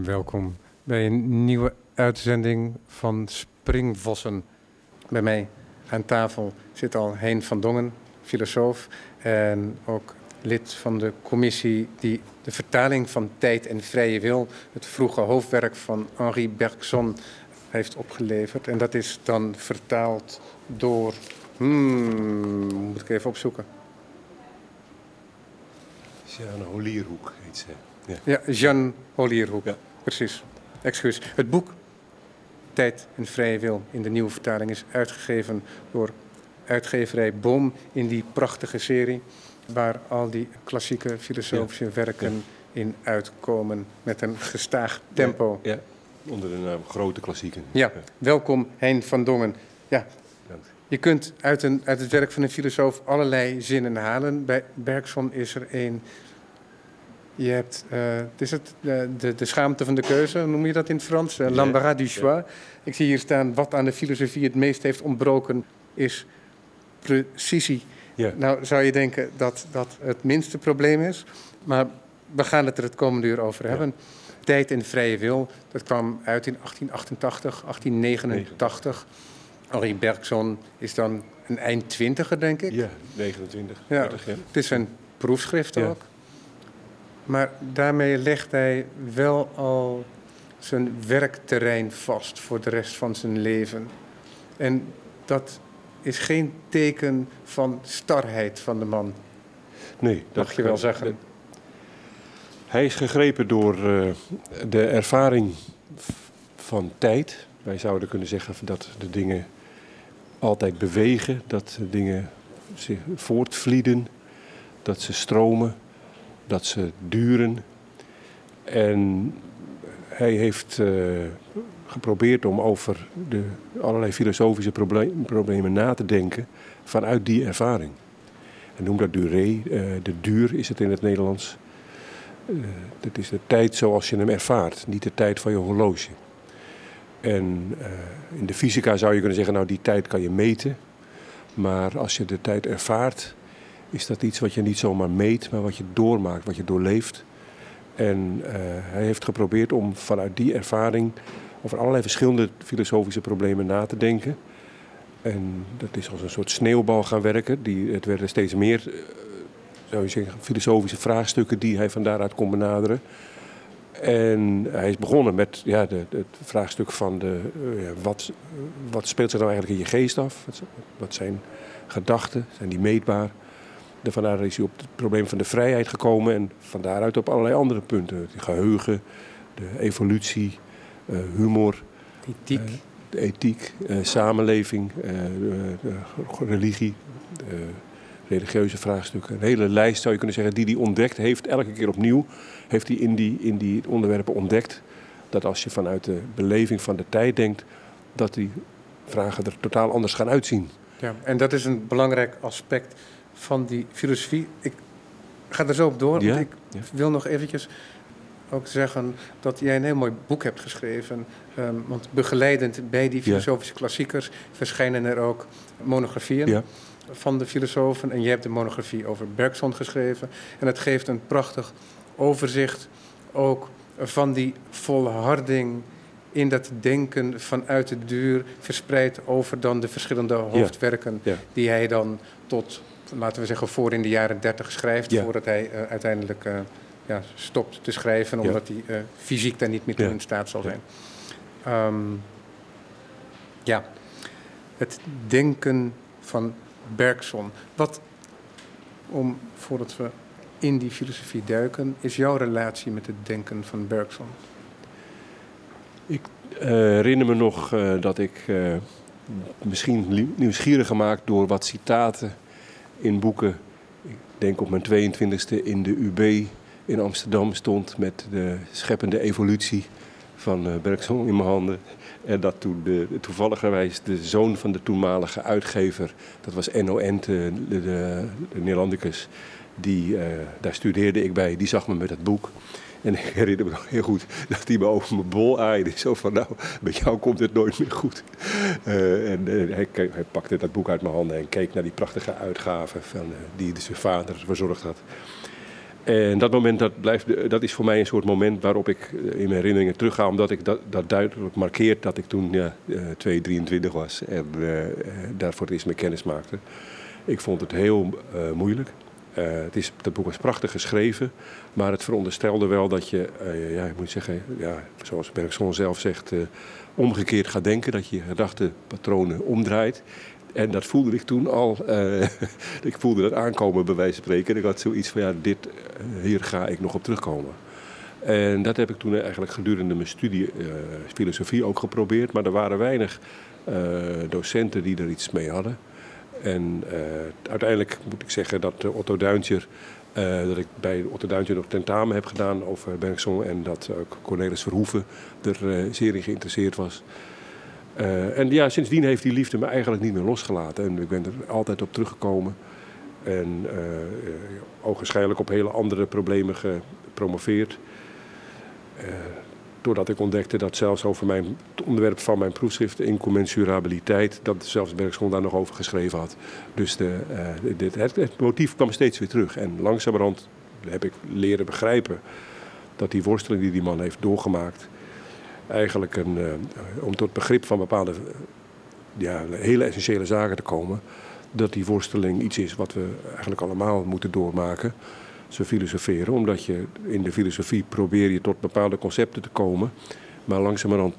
Welkom bij een nieuwe uitzending van Springvossen. Bij mij aan tafel zit al Heen van Dongen, filosoof en ook lid van de commissie die de vertaling van Tijd en Vrije Wil, het vroege hoofdwerk van Henri Bergson, heeft opgeleverd. En dat is dan vertaald door. Hmm, moet ik even opzoeken. Jeanne Holierhoek heet ze. Ja. Ja, Jean Holierhoek. Ja. Precies. Excuus. Het boek Tijd en Vrije Wil in de nieuwe vertaling is uitgegeven door uitgeverij Boom in die prachtige serie waar al die klassieke filosofische werken in uitkomen met een gestaag tempo. Ja, onder de naam Grote Klassieken. Ja, welkom Hein van Dongen. Ja, dank. je kunt uit, een, uit het werk van een filosoof allerlei zinnen halen. Bij Bergson is er één. Je hebt, eh, het is het, de, de, de schaamte van de keuze, noem je dat in het Frans? Uh, L'embarras du choix. Ik zie hier staan, wat aan de filosofie het meest heeft ontbroken, is precisie. Ja. Nou zou je denken dat dat het minste probleem is, maar we gaan het er het komende uur over hebben. Tijd en vrije wil, dat kwam uit in 1888, 1889. Henri Bergson is dan een eind twintiger, denk ik. Ja, 29, Ja. 30, ja. Het is een proefschrift ook. Maar daarmee legt hij wel al zijn werkterrein vast voor de rest van zijn leven. En dat is geen teken van starheid van de man, Nee, mag je wel zeggen. dat- hij is gegrepen door eh, de ervaring van tijd. Wij zouden kunnen zeggen dat de dingen altijd bewegen, dat de dingen zich voortvlieden, dat ze stromen, dat ze duren. En hij heeft eh, geprobeerd om over de allerlei filosofische probleem- problemen na te denken vanuit die ervaring. Hij noemt dat durée, eh, de duur is het in het Nederlands. Eh, dat is de tijd zoals je hem ervaart, niet de tijd van je horloge. En eh, in de fysica zou je kunnen zeggen, nou die tijd kan je meten. Maar als je de tijd ervaart, is dat iets wat je niet zomaar meet, maar wat je doormaakt, wat je doorleeft. En eh, hij heeft geprobeerd om vanuit die ervaring over allerlei verschillende filosofische problemen na te denken. En dat is als een soort sneeuwbal gaan werken. Die, het werden steeds meer, eh, zou je zeggen, filosofische vraagstukken die hij van daaruit kon benaderen. En hij is begonnen met ja, de, het vraagstuk van de, eh, wat, wat speelt zich nou eigenlijk in je geest af? Wat zijn gedachten? Zijn die meetbaar? De, vandaar is hij op het probleem van de vrijheid gekomen en van daaruit op allerlei andere punten. Het geheugen, de evolutie, eh, humor, Ethiek. eh, de ethiek, eh, samenleving, eh, religie, religieuze vraagstukken. Een hele lijst zou je kunnen zeggen die hij ontdekt heeft. Elke keer opnieuw heeft hij in die, in die onderwerpen ontdekt dat als je vanuit de beleving van de tijd denkt, dat die vragen er totaal anders gaan uitzien. Ja, en dat is een belangrijk aspect van die filosofie. Ik ga er zo op door, Ja, want ik ja. wil nog eventjes ook zeggen dat jij een heel mooi boek hebt geschreven. Ehm, want begeleidend bij die filosofische klassiekers verschijnen er ook monografieën van de filosofen. En je hebt de monografie over Bergson geschreven. En het geeft een prachtig overzicht ook van die volharding in dat denken vanuit de duur, verspreid over dan de verschillende hoofdwerken Ja. die hij dan tot, laten we zeggen, voor in de jaren dertig schrijft, Ja. voordat hij eh, uiteindelijk eh, ja, stopt te schrijven, Ja. omdat hij eh, fysiek daar niet meer toe in staat zal zijn. Ehm, ja, het denken van Bergson. Wat, om, voordat we in die filosofie duiken, is jouw relatie met het denken van Bergson? Ik herinner me nog dat ik misschien nieuwsgierig gemaakt door wat citaten in boeken. Ik denk op mijn 22e in de UB in Amsterdam stond met de scheppende evolutie van eh, Bergson in mijn handen. En dat toen de, toevalligerwijs de zoon van de toenmalige uitgever, dat was Ente, de, de, de Neerlandicus, die, eh, daar studeerde ik bij, die zag me met het boek. En ik herinner me nog heel goed dat hij me over mijn bol aaide. Zo van, nou, met jou komt het nooit meer goed. Eh, en eh, hij, hij pakte dat boek uit mijn handen en keek naar die prachtige uitgave van, eh, die zijn vader verzorgd had. En dat moment dat blijft, dat is voor mij een soort moment waarop ik in mijn herinneringen terugga, omdat ik dat, dat duidelijk markeert dat ik toen ja, 223 was en daar voor het eerst mee kennis maakte. Ik vond het heel moeilijk. Uh, het, is, het boek is prachtig geschreven, maar het veronderstelde wel dat je, uh, ja, ik moet zeggen, ja, zoals Bergson zelf zegt, uh, omgekeerd gaat denken, dat je gedachtenpatronen omdraait. En dat voelde ik toen al, ik voelde dat aankomen bij wijze van spreken. Ik had zoiets van, ja, dit, hier ga ik nog op terugkomen. En dat heb ik toen eigenlijk gedurende mijn studie filosofie ook geprobeerd, maar er waren weinig docenten die er iets mee hadden. En uh, uiteindelijk moet ik zeggen dat uh, Otto Duintjer, uh, dat ik bij Otto Duintjer nog tentamen heb gedaan over Bergson. En dat ook Cornelis Verhoeven er zeer in geïnteresseerd was. en ja, sindsdien heeft die liefde me eigenlijk niet meer losgelaten. En ik ben er altijd op teruggekomen. En ogenschijnlijk op hele andere problemen gepromoveerd doordat ik ontdekte dat zelfs over mijn, het onderwerp van mijn proefschrift, incommensurabiliteit, dat zelfs Bergson daar nog over geschreven had. Dus de, uh, het, het, motief kwam steeds weer terug. En langzamerhand heb ik leren begrijpen dat die worsteling die die man heeft doorgemaakt, eigenlijk een, uh, om tot begrip van bepaalde ja, hele essentiële zaken te komen, dat die worsteling iets is wat we eigenlijk allemaal moeten doormaken ze filosoferen. Omdat je in de filosofie probeer je tot bepaalde concepten te komen. Maar langzamerhand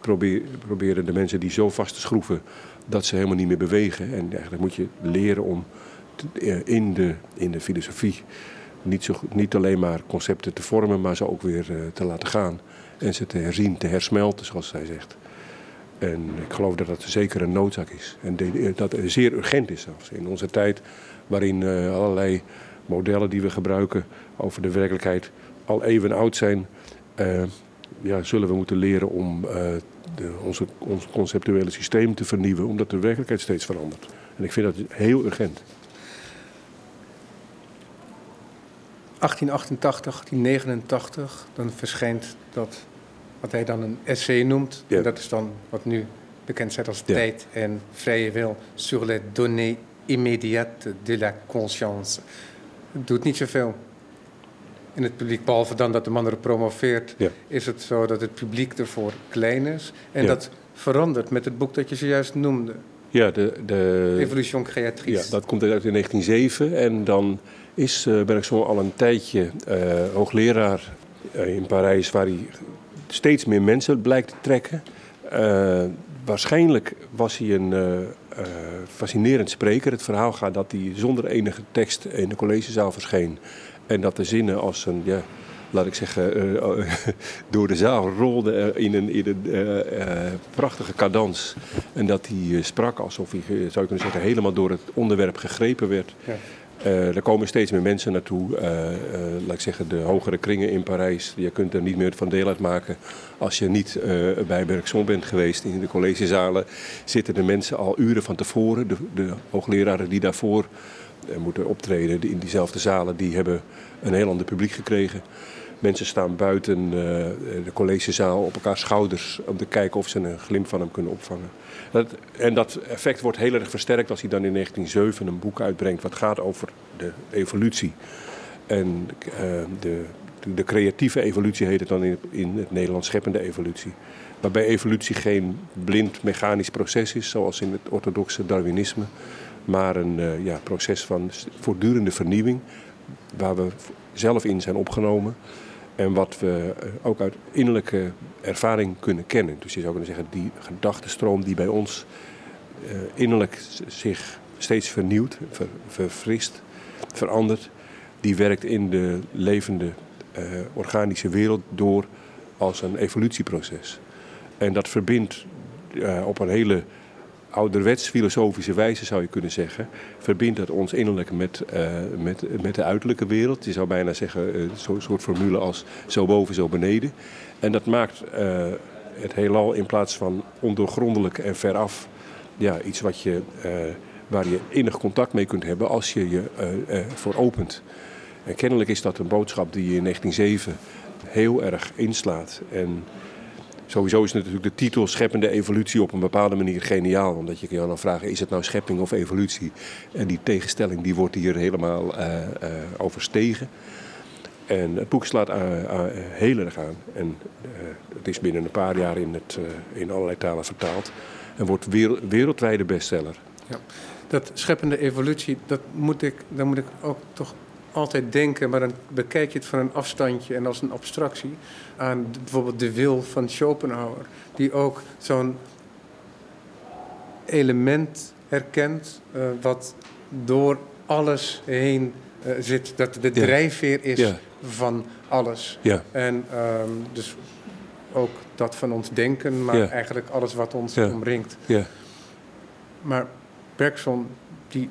proberen de mensen die zo vast te schroeven dat ze helemaal niet meer bewegen. En eigenlijk moet je leren om eh, in de, in de filosofie niet, zo, niet alleen maar concepten te vormen, maar ze ook weer uh, te laten gaan. En ze te herzien, te hersmelten, zoals zij zegt. En ik geloof dat dat zeker een noodzaak is. En de, dat zeer urgent is zelfs. In onze tijd waarin allerlei modellen die we gebruiken over de werkelijkheid al even oud zijn, uh, ja, zullen we moeten leren om uh, de, onze, ons conceptuele systeem te vernieuwen, omdat de werkelijkheid steeds verandert. En ik vind dat heel urgent. 1888, 1889, dan verschijnt dat wat hij dan een essay noemt. Ja. En dat is dan wat nu bekend staat als ja. tijd en vrije wil sur les données immédiates de la conscience. Het doet niet zoveel in het publiek. Behalve dan dat de man erop promoveert, ja. is het zo dat het publiek ervoor klein is. En ja. dat verandert met het boek dat je zojuist noemde. Ja, de, de Evolution Créatrice. Ja, dat komt uit in 1907 en dan is uh, Bergson al een tijdje uh, hoogleraar uh, in Parijs, waar hij steeds meer mensen blijkt te trekken. waarschijnlijk was hij een fascinerend spreker. Het verhaal gaat dat hij zonder enige tekst in de collegezaal verscheen. En dat de zinnen als een, ja, laat ik zeggen, uh, door de zaal rolden in een, in een prachtige cadans. En dat hij sprak alsof hij, zou je kunnen zeggen, helemaal door het onderwerp gegrepen werd. Ja. Er komen steeds meer mensen naartoe. laat ik zeggen, de hogere kringen in Parijs. Je kunt er niet meer van deel uitmaken. Als je niet bij Bergson bent geweest in de collegezalen, zitten de mensen al uren van tevoren. De, de hoogleraren die daarvoor moeten optreden in diezelfde zalen, die hebben een heel ander publiek gekregen. Mensen staan buiten de collegezaal op elkaar schouders om te kijken of ze een glimp van hem kunnen opvangen. Dat, en dat effect wordt heel erg versterkt als hij dan in 1907 een boek uitbrengt wat gaat over de evolutie. En uh, de, de, creatieve evolutie heet het dan in, in het Nederlands scheppende evolutie. Waarbij evolutie geen blind mechanisch proces is, zoals in het orthodoxe Darwinisme maar een uh, ja, proces van voortdurende vernieuwing, waar we zelf in zijn opgenomen. En wat we uh, ook uit innerlijke ervaring kunnen kennen. Dus je zou kunnen zeggen, die gedachtenstroom die bij ons uh, innerlijk zich steeds vernieuwt, ver, verfrist, verandert, die werkt in de levende organische wereld door als een evolutieproces. En dat verbindt op een hele ouderwets filosofische wijze zou je kunnen zeggen, verbindt dat ons innerlijk met, uh, met, met de uiterlijke wereld. Je zou bijna zeggen, uh, zo'n soort formule als zo boven, zo beneden. En dat maakt uh, het heelal in plaats van ondoorgrondelijk en veraf, ja, iets wat je, waar je innig contact mee kunt hebben als je je voor opent. En kennelijk is dat een boodschap die je in 1907 heel erg inslaat. En Sowieso is natuurlijk de titel scheppende evolutie op een bepaalde manier geniaal. Omdat je kan dan vragen, is het nou schepping of evolutie? En die tegenstelling die wordt hier helemaal uh, uh, overstegen. En het boek slaat heel erg aan. En het is binnen een paar jaar in, het, in allerlei talen vertaald. En wordt wereld, wereldwijde bestseller. Ja. Dat scheppende evolutie, dat moet ik, daar moet ik ook toch altijd denken, maar dan bekijk je het van een afstandje en als een abstractie aan bijvoorbeeld de wil van Schopenhauer, die ook zo'n element herkent uh, wat door alles heen uh, zit, dat de drijfveer is Ja. van alles. Ja. En um, dus ook dat van ons denken, maar eigenlijk alles wat ons Ja. omringt. Ja, Maar Bergson die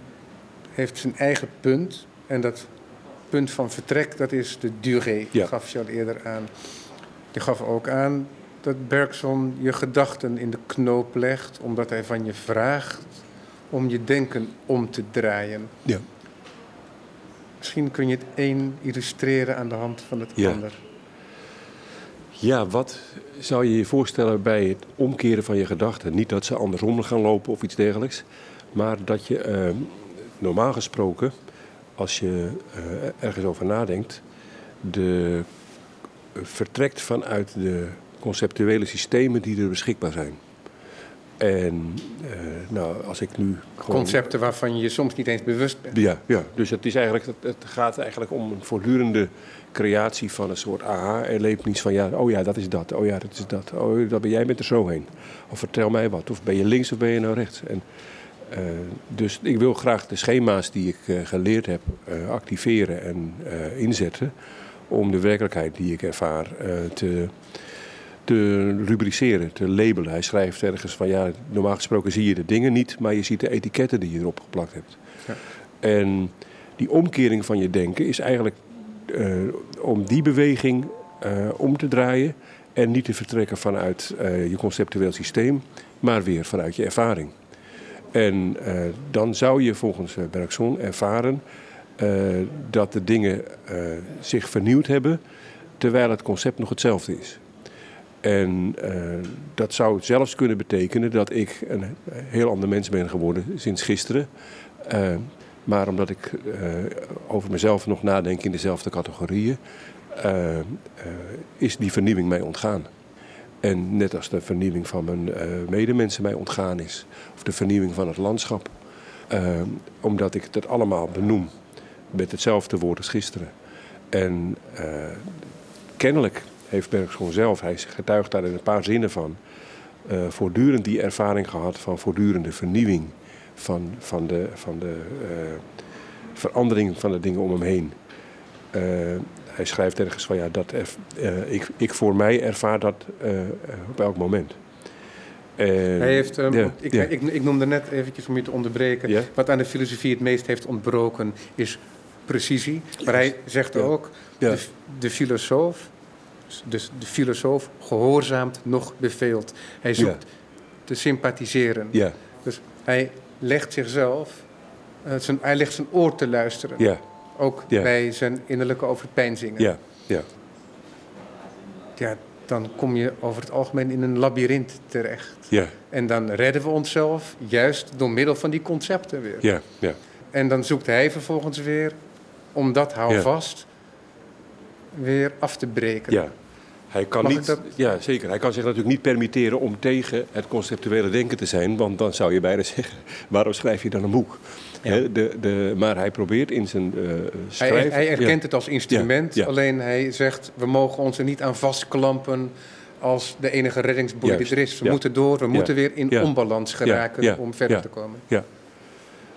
heeft zijn eigen punt. En dat punt van vertrek, dat is de durée. Ja. Dat gaf je al eerder aan. Je gaf ook aan dat Bergson je gedachten in de knoop legt... omdat hij van je vraagt om je denken om te draaien. ja. Misschien kun je het een illustreren aan de hand van het Ja. ander. Ja, wat zou je je voorstellen bij het omkeren van je gedachten? Niet dat ze andersom gaan lopen of iets dergelijks, maar dat je eh, normaal gesproken, als je eh, ergens over nadenkt, de, vertrekt vanuit de conceptuele systemen die er beschikbaar zijn. En eh, nou, als ik nu gewoon Concepten waarvan je je soms niet eens bewust bent. ja, ja, dus het, is eigenlijk, het, gaat eigenlijk om een voortdurende creatie van een soort aha-erlevenis van ja, oh ja, dat is dat, oh ja, dat is dat, oh, dat ben jij bent er zo heen. Of vertel mij wat, of ben je links of ben je nou rechts. En, eh, dus ik wil graag de schema's die ik eh, geleerd heb eh, activeren en inzetten om de werkelijkheid die ik ervaar te, te rubriceren, te labelen. Hij schrijft ergens van ja, normaal gesproken zie je de dingen niet, maar je ziet de etiketten die je erop geplakt hebt. Ja. En die omkering van je denken is eigenlijk om die beweging om te draaien en niet te vertrekken vanuit je conceptueel systeem, maar weer vanuit je ervaring. En eh, dan zou je volgens eh, Bergson ervaren eh, dat de dingen zich vernieuwd hebben, terwijl het concept nog hetzelfde is. En dat zou zelfs kunnen betekenen dat ik een heel ander mens ben geworden sinds gisteren. Maar omdat ik over mezelf nog nadenk in dezelfde categorieën, is die vernieuwing mij ontgaan. En net als de vernieuwing van mijn eh, medemensen mij ontgaan is, of de vernieuwing van het landschap. Eh, omdat ik dat allemaal benoem met hetzelfde woord als gisteren. En eh, kennelijk heeft Bergson zelf, hij getuigt daar in een paar zinnen van, voortdurend die ervaring gehad van voortdurende vernieuwing van, van de, van de verandering van de dingen om hem heen. Eh, hij schrijft ergens van ja, dat eh, ik, ik voor mij ervaar dat eh, eh, op elk moment. En- Hij heeft, um, ja, ik, ik, ik noemde net eventjes om je te onderbreken. Wat aan de filosofie het meest heeft ontbroken is precisie. Maar hij zegt ook, de, de filosoof, dus de filosoof gehoorzaamt nog beveelt. Hij zoekt te sympathiseren. Dus hij legt zichzelf, eh, zijn, hij legt zijn oor te luisteren. Ook Ja. bij zijn innerlijke overpeinzingen. ja, ja, ja, dan kom je over het algemeen in een labyrint terecht. ja, En dan redden we onszelf juist door middel van die concepten weer. ja, ja. En dan zoekt hij vervolgens weer om dat houvast weer af te breken. Ja. Hij kan Mag niet, dat- ja, zeker. Hij kan zich natuurlijk niet permitteren om tegen het conceptuele denken te zijn, want dan zou je bijna zeggen: waarom schrijf je dan een boek? De, de, maar hij probeert in zijn eh Hij, schrijven. hij erkent ja, het als instrument, Ja, alleen hij zegt we mogen ons er niet aan vastklampen als de enige reddingsboei die er is. We moeten door, we moeten weer in onbalans geraken om verder te komen. Ja.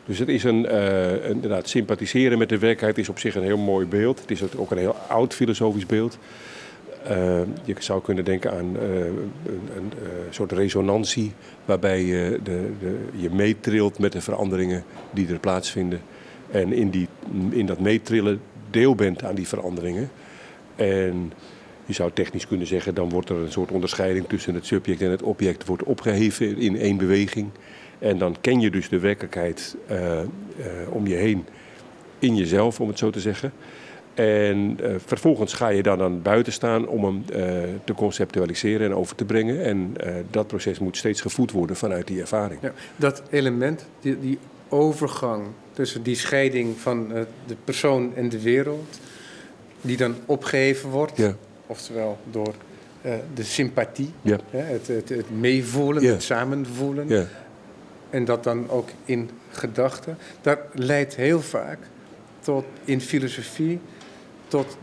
Dus het is een, eh, inderdaad, sympathiseren met de werkelijkheid is op zich een heel mooi beeld. Het is ook een heel oud filosofisch beeld. Eh, je zou kunnen denken aan eh, een, eh, soort resonantie, waarbij je, de, de, je meetrilt met de veranderingen die er plaatsvinden. En in, die, in dat meetrillen deel bent aan die veranderingen. En je zou technisch kunnen zeggen, dan wordt er een soort onderscheiding tussen het subject en het object wordt opgeheven in één beweging. En dan ken je dus de werkelijkheid om je heen in jezelf, om het zo te zeggen. En eh, vervolgens ga je dan aan buiten staan om hem eh, te conceptualiseren en over te brengen. En eh, dat proces moet steeds gevoed worden vanuit die ervaring. Ja, dat element, die, die overgang tussen die scheiding van de persoon en de wereld, die dan opgeheven wordt. Ja. Oftewel door de sympathie, Ja. het, het, het meevoelen, het samenvoelen. Ja. En dat dan ook in gedachten. Dat leidt heel vaak tot, in filosofie tot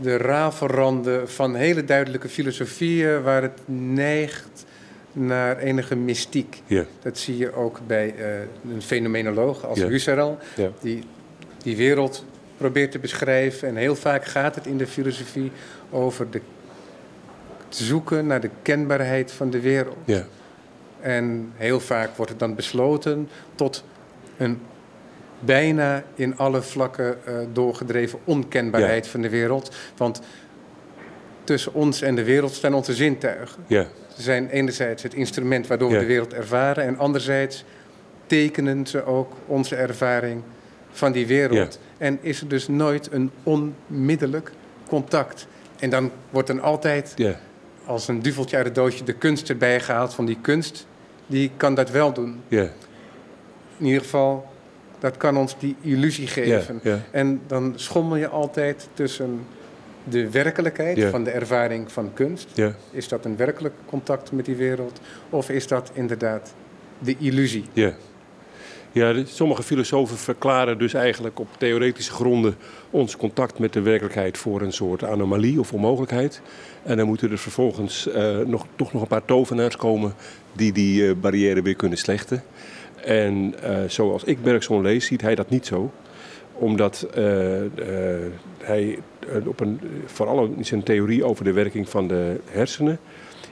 de rafelranden van hele duidelijke filosofieën waar het neigt naar enige mystiek. Dat zie je ook bij eh, een fenomenoloog als. Husserl, die die wereld probeert te beschrijven. En heel vaak gaat het in de filosofie over de, het zoeken naar de kenbaarheid van de wereld. En heel vaak wordt het dan besloten tot een bijna in alle vlakken eh, doorgedreven onkenbaarheid van de wereld. Want tussen ons en de wereld staan onze zintuigen. Ja. Ze zijn enerzijds het instrument waardoor we de wereld ervaren, en anderzijds tekenen ze ook onze ervaring van die wereld. En is er dus nooit een onmiddellijk contact. En dan wordt dan altijd Ja. als een duveltje uit het doosje de kunst erbij gehaald van die kunst. Die kan dat wel doen. Ja. In ieder geval, dat kan ons die illusie geven. Ja. En dan schommel je altijd tussen de werkelijkheid Ja. van de ervaring van kunst. Is dat een werkelijk contact met die wereld? Of is dat inderdaad de illusie? Ja. Ja, sommige filosofen verklaren dus eigenlijk op theoretische gronden ons contact met de werkelijkheid voor een soort anomalie of onmogelijkheid. En dan moeten er vervolgens eh, nog, toch nog een paar tovenaars komen die die eh, barrière weer kunnen slechten. En eh, zoals ik Bergson lees, ziet hij dat niet zo. Omdat eh, eh, hij op een, vooral in zijn theorie over de werking van de hersenen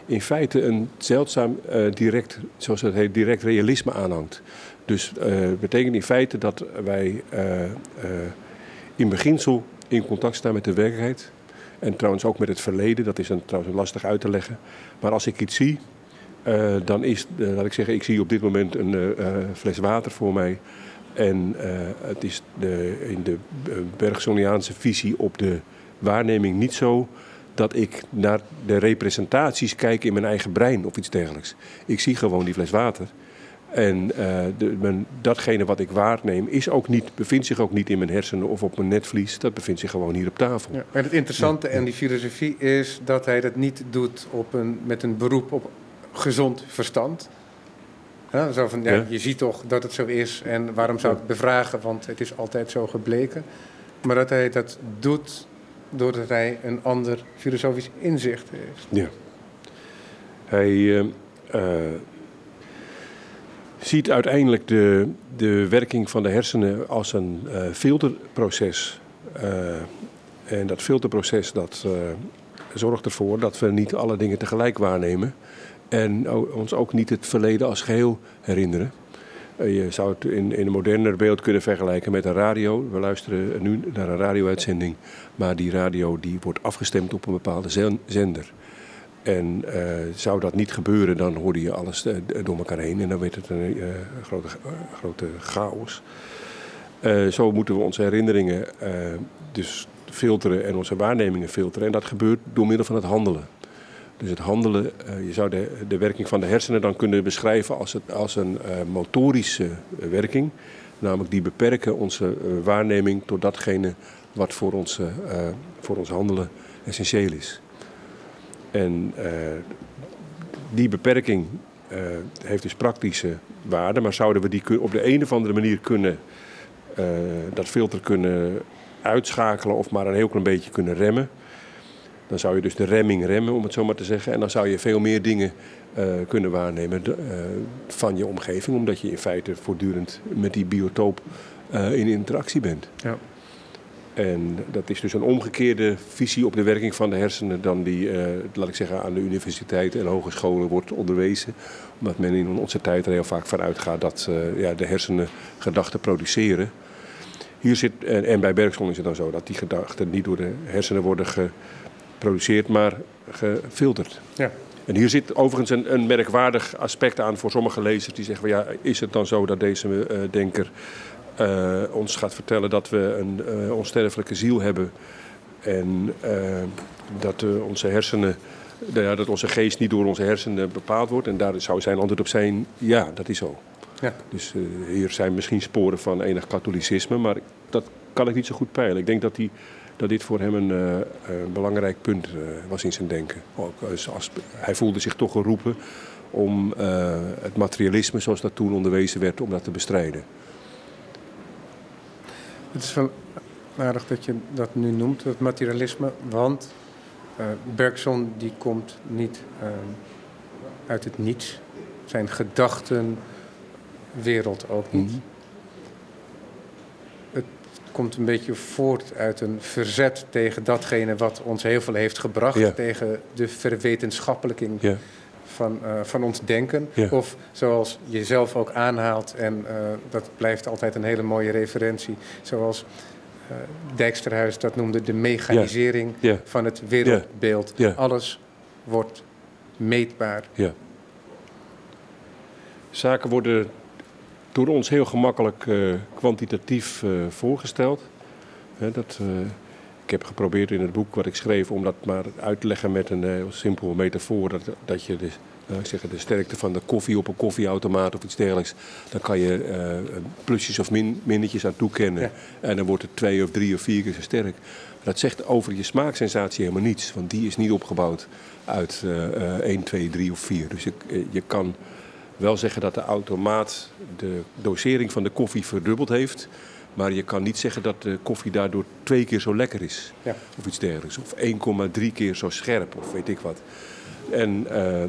in feite een zeldzaam direct, zoals het heet, direct realisme aanhangt. Dus eh betekent in feite dat wij in beginsel in contact staan met de werkelijkheid. En trouwens ook met het verleden, dat is dan trouwens lastig uit te leggen. Maar als ik iets zie, eh, dan is, eh, laat ik zeggen, ik zie op dit moment een eh, fles water voor mij. En het is de, in de Bergsoniaanse visie op de waarneming niet zo dat ik naar de representaties kijk in mijn eigen brein of iets dergelijks. Ik zie gewoon die fles water. En de, mijn, datgene wat ik waarneem is ook niet, bevindt zich ook niet in mijn hersenen of op mijn netvlies. Dat bevindt zich gewoon hier op tafel. Ja. En het interessante en die filosofie is dat hij dat niet doet op een, met een beroep op gezond verstand. Ja, zo van, ja, Ja. Je ziet toch dat het zo is en waarom zou ik het bevragen, want het is altijd zo gebleken. Maar dat hij dat doet doordat hij een ander filosofisch inzicht heeft. Ja. Hij eh, eh, ziet uiteindelijk de, de werking van de hersenen als een eh, filterproces. En dat filterproces dat, zorgt ervoor dat we niet alle dingen tegelijk waarnemen. En ons ook niet het verleden als geheel herinneren. Eh, je zou het in, een moderner beeld kunnen vergelijken met een radio. We luisteren nu naar een radio-uitzending. Maar die radio die wordt afgestemd op een bepaalde zen- zender. En eh, zou dat niet gebeuren, dan hoorde je alles eh, door elkaar heen. En dan werd het een grote, grote chaos. Zo moeten we onze herinneringen dus filteren en onze waarnemingen filteren. En dat gebeurt door middel van het handelen. Dus het handelen, eh, je zou de, de werking van de hersenen dan kunnen beschrijven als, het, als een eh, motorische eh, werking. Namelijk die beperken onze waarneming tot datgene wat voor ons, voor ons handelen essentieel is. En die beperking heeft dus praktische waarde, maar zouden we die op de een of andere manier kunnen, dat filter kunnen uitschakelen of maar een heel klein beetje kunnen remmen, dan zou je dus de remming remmen, om het zo maar te zeggen. En dan zou je veel meer dingen eh, kunnen waarnemen eh, van je omgeving, omdat je in feite voortdurend met die biotoop eh, in interactie bent. Ja. En dat is dus een omgekeerde visie op de werking van de hersenen dan die, laat ik zeggen, aan de universiteiten en hogescholen wordt onderwezen. Omdat men in onze tijd er heel vaak van uitgaat dat ja, de hersenen gedachten produceren. Hier zit, en, en bij Bergson is het dan zo dat die gedachten niet door de hersenen worden geproduceerd, maar gefilterd. Ja. En hier zit overigens een, een merkwaardig aspect aan voor sommige lezers die zeggen: ja, is het dan zo dat deze eh, denker eh, ons gaat vertellen dat we een eh, onsterfelijke ziel hebben en dat onze hersenen, nou ja, dat onze geest niet door onze hersenen bepaald wordt? En daar zou zijn antwoord op zijn: ja, dat is zo. Ja. Dus hier zijn misschien sporen van enig katholicisme, maar dat kan ik niet zo goed peilen. Ik denk dat die dat dit voor hem een, uh, een belangrijk punt uh, was in zijn denken. Ook als, hij voelde zich toch geroepen om uh, het materialisme, zoals dat toen onderwezen werd, om dat te bestrijden. Het is wel aardig dat je dat nu noemt, het materialisme, want Bergson die komt niet uit het niets. Zijn gedachtenwereld ook niet. Mm -hmm komt een beetje voort uit een verzet tegen datgene wat ons heel veel heeft gebracht. Tegen de verwetenschappelijking ja. van, uh, van ons denken. Ja. Of zoals je zelf ook aanhaalt, en uh, dat blijft altijd een hele mooie referentie. Zoals uh, Dijksterhuis dat noemde, de mechanisering van het wereldbeeld. Alles wordt meetbaar. Zaken worden door ons heel gemakkelijk uh, kwantitatief uh, voorgesteld. dat, uh, ik heb geprobeerd in het boek wat ik schreef om dat maar uit te leggen met een heel simpel metafoor. Dat, dat je de, zeggen, de sterkte van de koffie op een koffieautomaat of iets dergelijks. Dan kan je plusjes of min, minnetjes aan toekennen. Ja. En dan wordt het twee of drie of vier keer zo sterk. Dat zegt over je smaaksensatie helemaal niets. Want die is niet opgebouwd uit 1, 2, 3 of 4. Dus je, je kan wel zeggen dat de automaat de dosering van de koffie verdubbeld heeft. Maar je kan niet zeggen dat de koffie daardoor twee keer zo lekker is. Ja. Of iets dergelijks. Of 1,3 keer zo scherp of weet ik wat. En uh,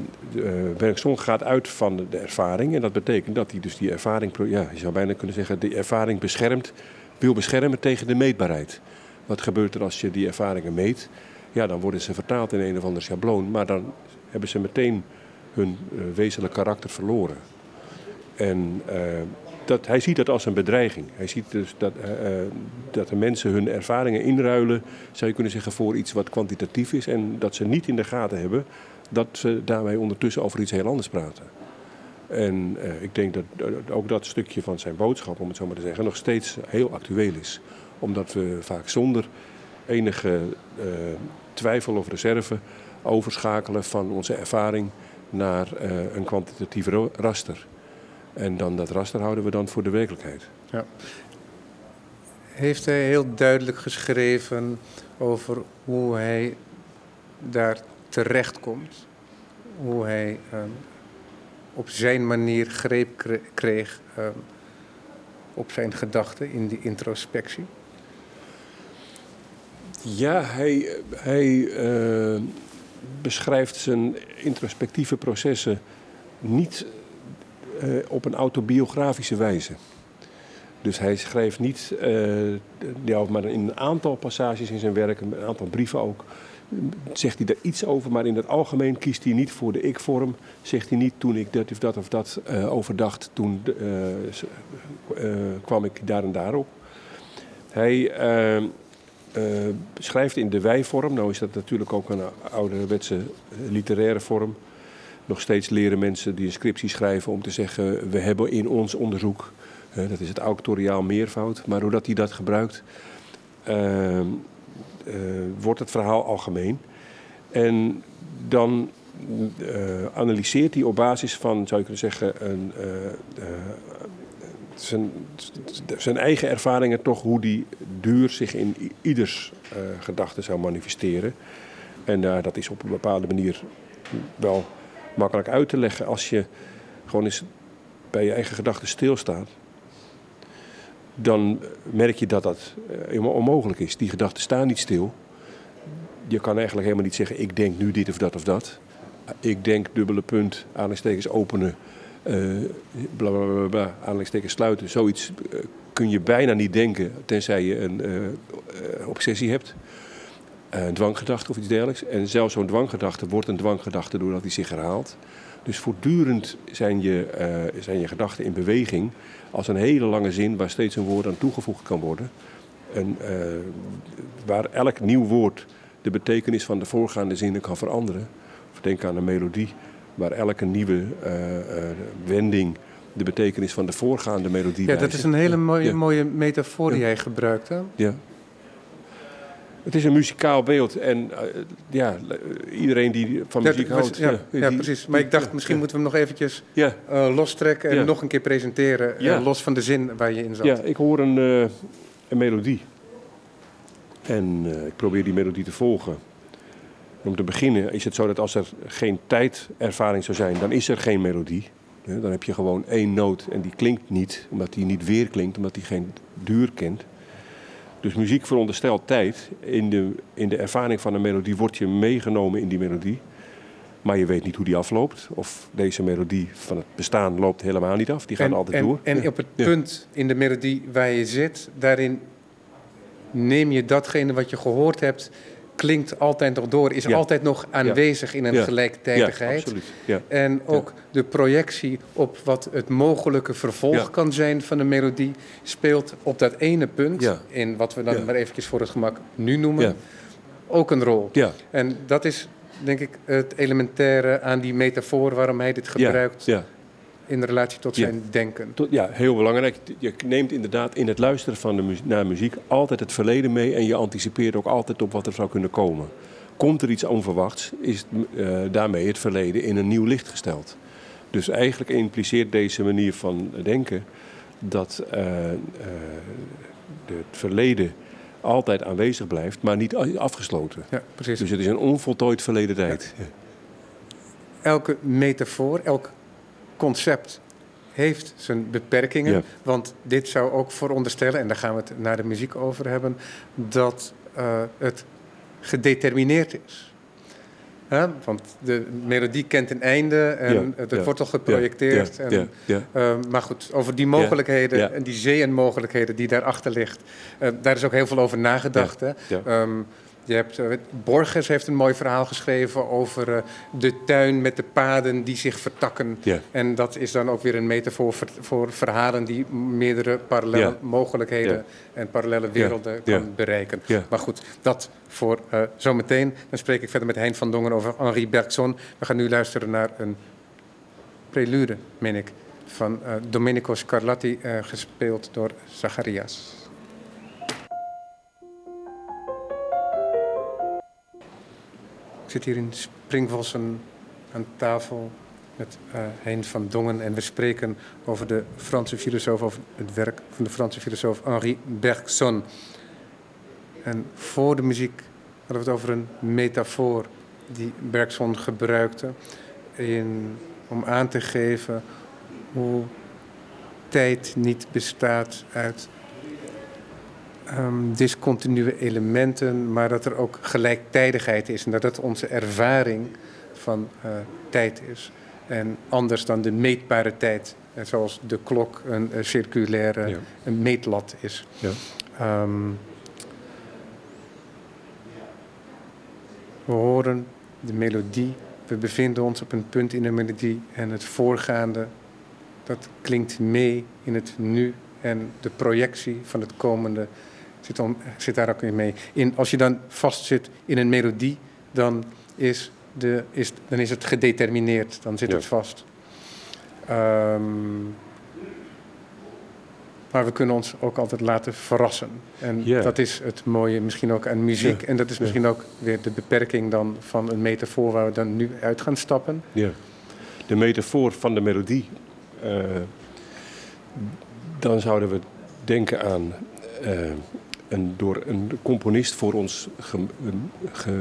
Bergson gaat uit van de ervaring. En dat betekent dat hij dus die ervaring, ja, je zou bijna kunnen zeggen, die ervaring beschermt, wil beschermen tegen de meetbaarheid. Wat gebeurt er als je die ervaringen meet? Ja, dan worden ze vertaald in een of ander schabloon. Maar dan hebben ze meteen hun uh, wezenlijk karakter verloren. En uh, dat, hij ziet dat als een bedreiging. Hij ziet dus dat, uh, dat de mensen hun ervaringen inruilen, zou je kunnen zeggen, voor iets wat kwantitatief is. En dat ze niet in de gaten hebben dat ze daarmee ondertussen over iets heel anders praten. En ik denk dat ook dat stukje van zijn boodschap, om het zo maar te zeggen, nog steeds heel actueel is. Omdat we vaak zonder enige twijfel of reserve overschakelen van onze ervaring naar uh, een kwantitatief raster. En dan dat raster houden we dan voor de werkelijkheid. Ja. Heeft hij heel duidelijk geschreven over hoe hij daar terechtkomt? Hoe hij um, op zijn manier greep kreeg um, op zijn gedachten in die introspectie? Ja, hij, hij uh, beschrijft zijn introspectieve processen niet uh, op een autobiografische wijze. Dus hij schreef niet, uh, ja, maar in een aantal passages in zijn werk, een aantal brieven ook, zegt hij daar iets over, maar in het algemeen kiest hij niet voor de ik-vorm. Zegt hij niet toen ik dat of dat of dat uh, overdacht, toen kwam ik daar en daarop. Hij schrijft in de wij-vorm. Nou is dat natuurlijk ook een ouderwetse literaire vorm. Nog steeds leren mensen die een scriptie schrijven om te zeggen... we hebben in ons onderzoek, dat is het auctoriaal meervoud... maar doordat hij dat gebruikt, uh, wordt het verhaal algemeen. En dan analyseert hij op basis van, zou je kunnen zeggen... een zijn, zijn eigen ervaringen toch hoe die duur zich in ieders uh, gedachten zou manifesteren. En uh, dat is op een bepaalde manier wel makkelijk uit te leggen als je gewoon eens bij je eigen gedachten stilstaat. Dan merk je dat dat helemaal onmogelijk is. Die gedachten staan niet stil. Je kan eigenlijk helemaal niet zeggen: ik denk nu dit of dat of dat. Ik denk dubbele punt, aanhalingstekens openen uh, bla bla bla, sluiten. Zoiets uh, kun je bijna niet denken, tenzij je een uh, obsessie hebt. een dwanggedachte of iets dergelijks. En zelfs zo'n dwanggedachte wordt een dwanggedachte doordat hij zich herhaalt. Dus voortdurend zijn je, zijn je gedachten in beweging als een hele lange zin waar steeds een woord aan toegevoegd kan worden. En waar elk nieuw woord de betekenis van de voorgaande zinnen kan veranderen. Of denk aan een melodie waar elke nieuwe uh, uh, wending de betekenis van de voorgaande melodie Ja, dat is een hele mooie, ja. mooie metafoor die jij gebruikt. Hè? Ja. Het is een muzikaal beeld en uh, ja, iedereen die van muziek ja, houdt... Ja, ja, die, precies. Maar ik dacht, misschien moeten we hem nog eventjes ja. lostrekken en nog een keer presenteren, los van de zin waar je in zat. Ja, ik hoor een, een melodie. En eh, ik probeer die melodie te volgen. Om te beginnen is het zo dat als er geen tijdervaring zou zijn, dan is er geen melodie. Dan heb je gewoon één noot en die klinkt niet, omdat die niet weer klinkt, omdat die geen duur kent. Dus muziek veronderstelt tijd. In de, in de ervaring van een melodie word je meegenomen in die melodie. Maar je weet niet hoe die afloopt. Of deze melodie van het bestaan loopt helemaal niet af. Die gaat en, altijd en, door. En Ja. op het Ja. punt in de melodie waar je zit, daarin neem je datgene wat je gehoord hebt, klinkt altijd nog door, is Ja. altijd nog aanwezig in een Ja. gelijktijdigheid. Ja, absoluut. Ja. En ook de projectie op wat het mogelijke vervolg kan zijn van een melodie speelt op dat ene punt, in wat we dan maar eventjes voor het gemak nu noemen, ook een rol. Ja. En dat is denk ik het elementaire aan die metafoor waarom hij dit gebruikt Ja. In relatie tot Ja. zijn denken. Tot- ja, heel belangrijk. Je neemt inderdaad in het luisteren van de muzie- naar muziek altijd het verleden mee en je anticipeert ook altijd op wat er zou kunnen komen. Komt er iets onverwachts, is eh, daarmee het verleden in een nieuw licht gesteld. Dus eigenlijk impliceert deze manier van denken dat eh, eh, het verleden altijd aanwezig blijft, maar niet afgesloten. Ja, precies. Dus het is een onvoltooid verleden tijd. Ja. elke metafoor, elk concept heeft zijn beperkingen. Ja. Want dit zou ook veronderstellen, en daar gaan we het naar de muziek over hebben, dat eh, het gedetermineerd is. Want de melodie kent een einde en Ja, het ja, wordt al geprojecteerd. En, eh, maar goed, over die mogelijkheden en die zee en mogelijkheden die daarachter ligt, eh, daar is ook heel veel over nagedacht. Hè? ja. Je hebt, eh, Borges heeft een mooi verhaal geschreven over eh, de tuin met de paden die zich vertakken. Ja. En dat is dan ook weer een metafoor voor, voor verhalen die meerdere parallele Ja. mogelijkheden Ja. en parallele werelden kan bereiken. Maar goed, dat voor eh, zometeen. Dan spreek ik verder met Hein van Dongen over Henri Bergson. We gaan nu luisteren naar een prelude, meen ik, van Domenico Scarlatti, gespeeld door Zacharias. Ik zit hier in Springvossen aan tafel met eh Hein van Dongen en we spreken over de Franse filosoof, over het werk van de Franse filosoof Henri Bergson. En voor de muziek hadden we het over een metafoor die Bergson gebruikte in, om aan te geven hoe tijd niet bestaat uit ehm, discontinue elementen, maar dat er ook gelijktijdigheid is en dat dat onze ervaring van eh, tijd is. En anders dan de meetbare tijd, eh, zoals de klok een eh, circulaire Ja. een meetlat is. Ja. Ehm, we horen de melodie, we bevinden ons op een punt in de melodie en het voorgaande, dat klinkt mee in het nu en de projectie van het komende zit, zit daar ook in mee. In, als je dan vastzit in een melodie, dan is, de, is, dan is het gedetermineerd, dan zit Ja. het vast. Ehm, maar we kunnen ons ook altijd laten verrassen. En dat is het mooie misschien ook aan muziek. En dat is misschien ook weer de beperking dan van een metafoor waar we dan nu uit gaan stappen. Ja. De metafoor van de melodie. eh, dan zouden we denken aan eh, door een componist voor ons ge- eh,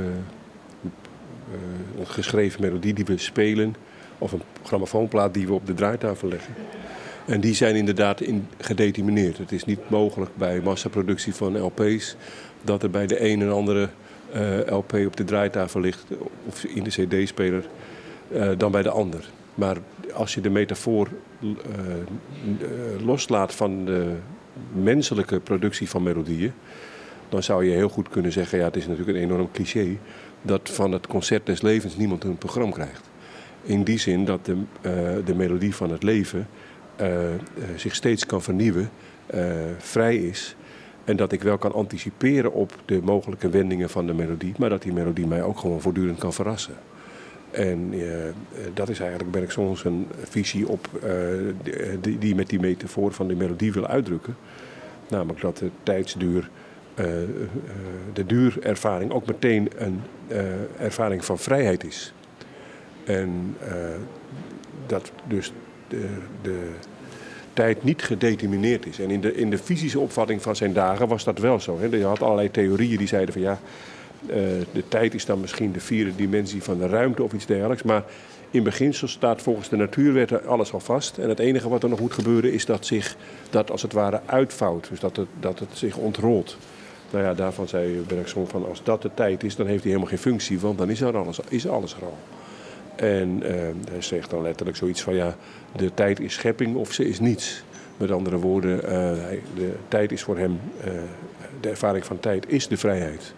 een geschreven melodie die we spelen. Of een grammofoonplaat die we op de draaitafel leggen. En die zijn inderdaad in, gedetermineerd. Het is niet mogelijk bij massaproductie van LP's dat er bij de een en andere eh, LP op de draaitafel ligt of in de CD-speler eh, dan bij de ander. Maar als je de metafoor loslaat van de menselijke productie van melodieën, dan zou je heel goed kunnen zeggen: ja, het is natuurlijk een enorm cliché dat van het concert des levens niemand een programma krijgt. In die zin dat de, eh, de melodie van het leven eh, eh, zich steeds kan vernieuwen, vrij is. En dat ik wel kan anticiperen op de mogelijke wendingen van de melodie, maar dat die melodie mij ook gewoon voortdurend kan verrassen. En eh, eh, dat is eigenlijk Bergson zijn visie op, eh, die, die, met die metafoor van de melodie wil uitdrukken. Namelijk dat de tijdsduur, eh, de duurervaring ook meteen een ervaring van vrijheid is. En dat dus de, de, tijd niet gedetermineerd is. En in de, in de fysische opvatting van zijn dagen was dat wel zo. Hè. Je had allerlei theorieën die zeiden van ja, uh, de tijd is dan misschien de vierde dimensie van de ruimte of iets dergelijks. Maar in beginsel staat volgens de natuurwetten alles al vast. En het enige wat er nog moet gebeuren is dat zich dat als het ware uitvouwt. Dus dat het, dat het zich ontrolt. Nou ja, daarvan zei Bergson van als dat de tijd is, dan heeft hij helemaal geen functie, want dan is, er alles, is alles er al. En uh, hij zegt dan letterlijk zoiets van ja, de tijd is schepping of ze is niets. Met andere woorden, uh, de tijd is voor hem, de ervaring van tijd is de vrijheid.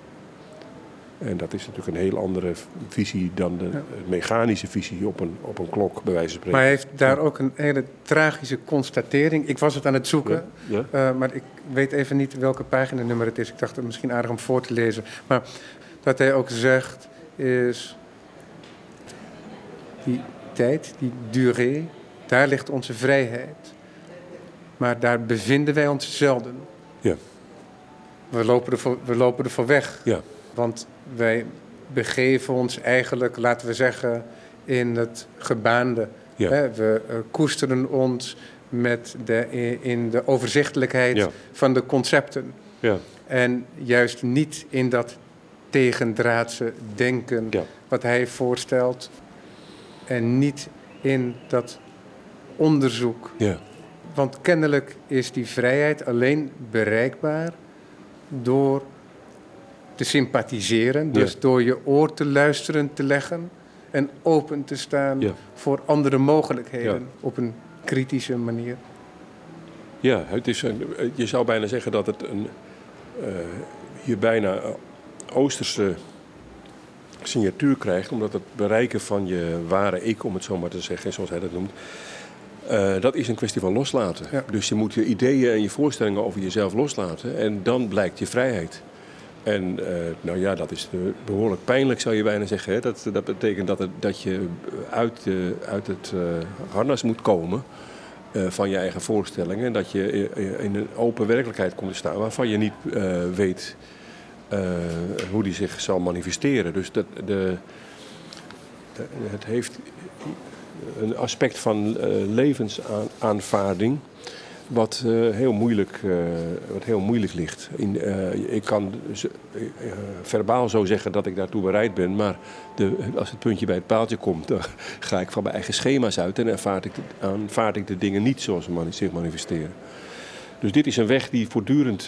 En dat is natuurlijk een heel andere visie dan de ja. mechanische visie op een, op een klok, bij wijze van spreken. Maar hij heeft daar ook een hele tragische constatering. Ik was het aan het zoeken, ja. Uh, maar ik weet even niet welke paginanummer het is. Ik dacht het misschien aardig om voor te lezen. Maar wat hij ook zegt is... Die tijd, die durée, daar ligt onze vrijheid. Maar daar bevinden wij ons zelden. Ja. We lopen ervoor, we lopen ervoor weg. Ja. Want wij begeven ons eigenlijk, laten we zeggen, in het gebaande. Ja. We uh, koesteren ons met de, in de overzichtelijkheid ja. van de concepten. Ja. En juist niet in dat tegendraadse denken wat hij voorstelt. En niet in dat onderzoek. Ja. Want kennelijk is die vrijheid alleen bereikbaar door te sympathiseren. Dus Ja. door je oor te luisteren te leggen en open te staan Ja. voor andere mogelijkheden op een kritische manier. Ja, het is een, je zou bijna zeggen dat het een, eh, hier bijna eh, oosterse signatuur krijgt, omdat het bereiken van je ware ik, om het zo maar te zeggen, zoals hij dat noemt, eh, dat is een kwestie van loslaten. Ja. Dus je moet je ideeën en je voorstellingen over jezelf loslaten en dan blijkt je vrijheid. En eh, nou ja, dat is eh, behoorlijk pijnlijk, zou je bijna zeggen. Hè? Dat, dat betekent dat, dat je uit, de, uit het eh, harnas moet komen eh, van je eigen voorstellingen. En dat je eh, in een open werkelijkheid komt te staan waarvan je niet eh, weet eh, hoe die zich zal manifesteren. Dus dat, de, het heeft een aspect van eh, levensaanvaarding wat, eh, heel moeilijk, eh, wat heel moeilijk ligt. In, eh, ik kan verbaal zo zeggen dat ik daartoe bereid ben, maar de, als het puntje bij het paaltje komt, dan ga ik van mijn eigen schema's uit en aanvaard ik, de- ik de dingen niet zoals ze zich manifesteren. Dus dit is een weg die, voortdurend,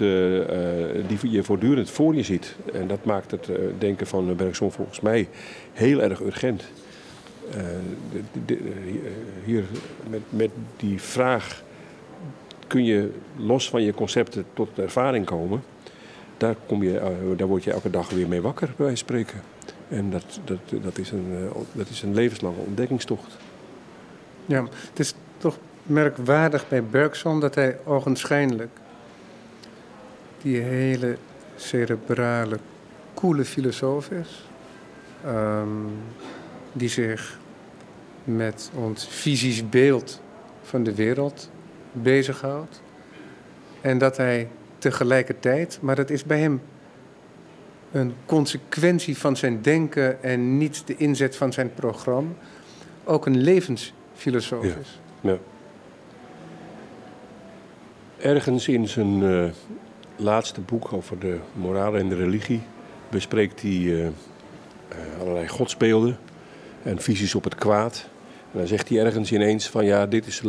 die je voortdurend voor je ziet. En dat maakt het denken van Bergson volgens mij heel erg urgent. Hier met, met die vraag kun je los van je concepten tot ervaring komen. Daar, kom je, eh, daar word je elke dag weer mee wakker, bij spreken. En dat, dat, dat, is een, eh, dat is een levenslange ontdekkingstocht. Ja, het is toch merkwaardig bij Bergson dat hij ogenschijnlijk die hele cerebrale, koele filosoof is. ehm, die zich met ons fysisch beeld van de wereld bezighoudt. En dat hij tegelijkertijd, maar dat is bij hem een consequentie van zijn denken en niet de inzet van zijn programma, ook een levensfilosoof is. Ja. Ergens in zijn eh, laatste boek over de moraal en de religie bespreekt hij eh, eh, allerlei godsbeelden en visies op het kwaad. En dan zegt hij ergens ineens van ja, dit is,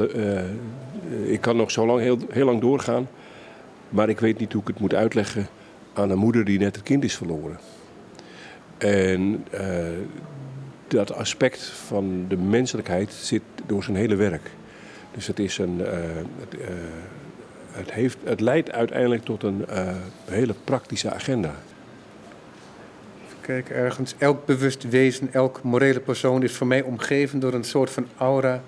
ik kan nog zo lang, heel, heel lang doorgaan, maar ik weet niet hoe ik het moet uitleggen aan een moeder die net het kind is verloren. En eh, dat aspect van de menselijkheid zit door zijn hele werk. Dus het, is een, eh, het, eh, het, heeft, het leidt uiteindelijk tot een hele praktische agenda. Kijk, ergens, elk bewust wezen, elk morele persoon is voor mij omgeven door een soort van aura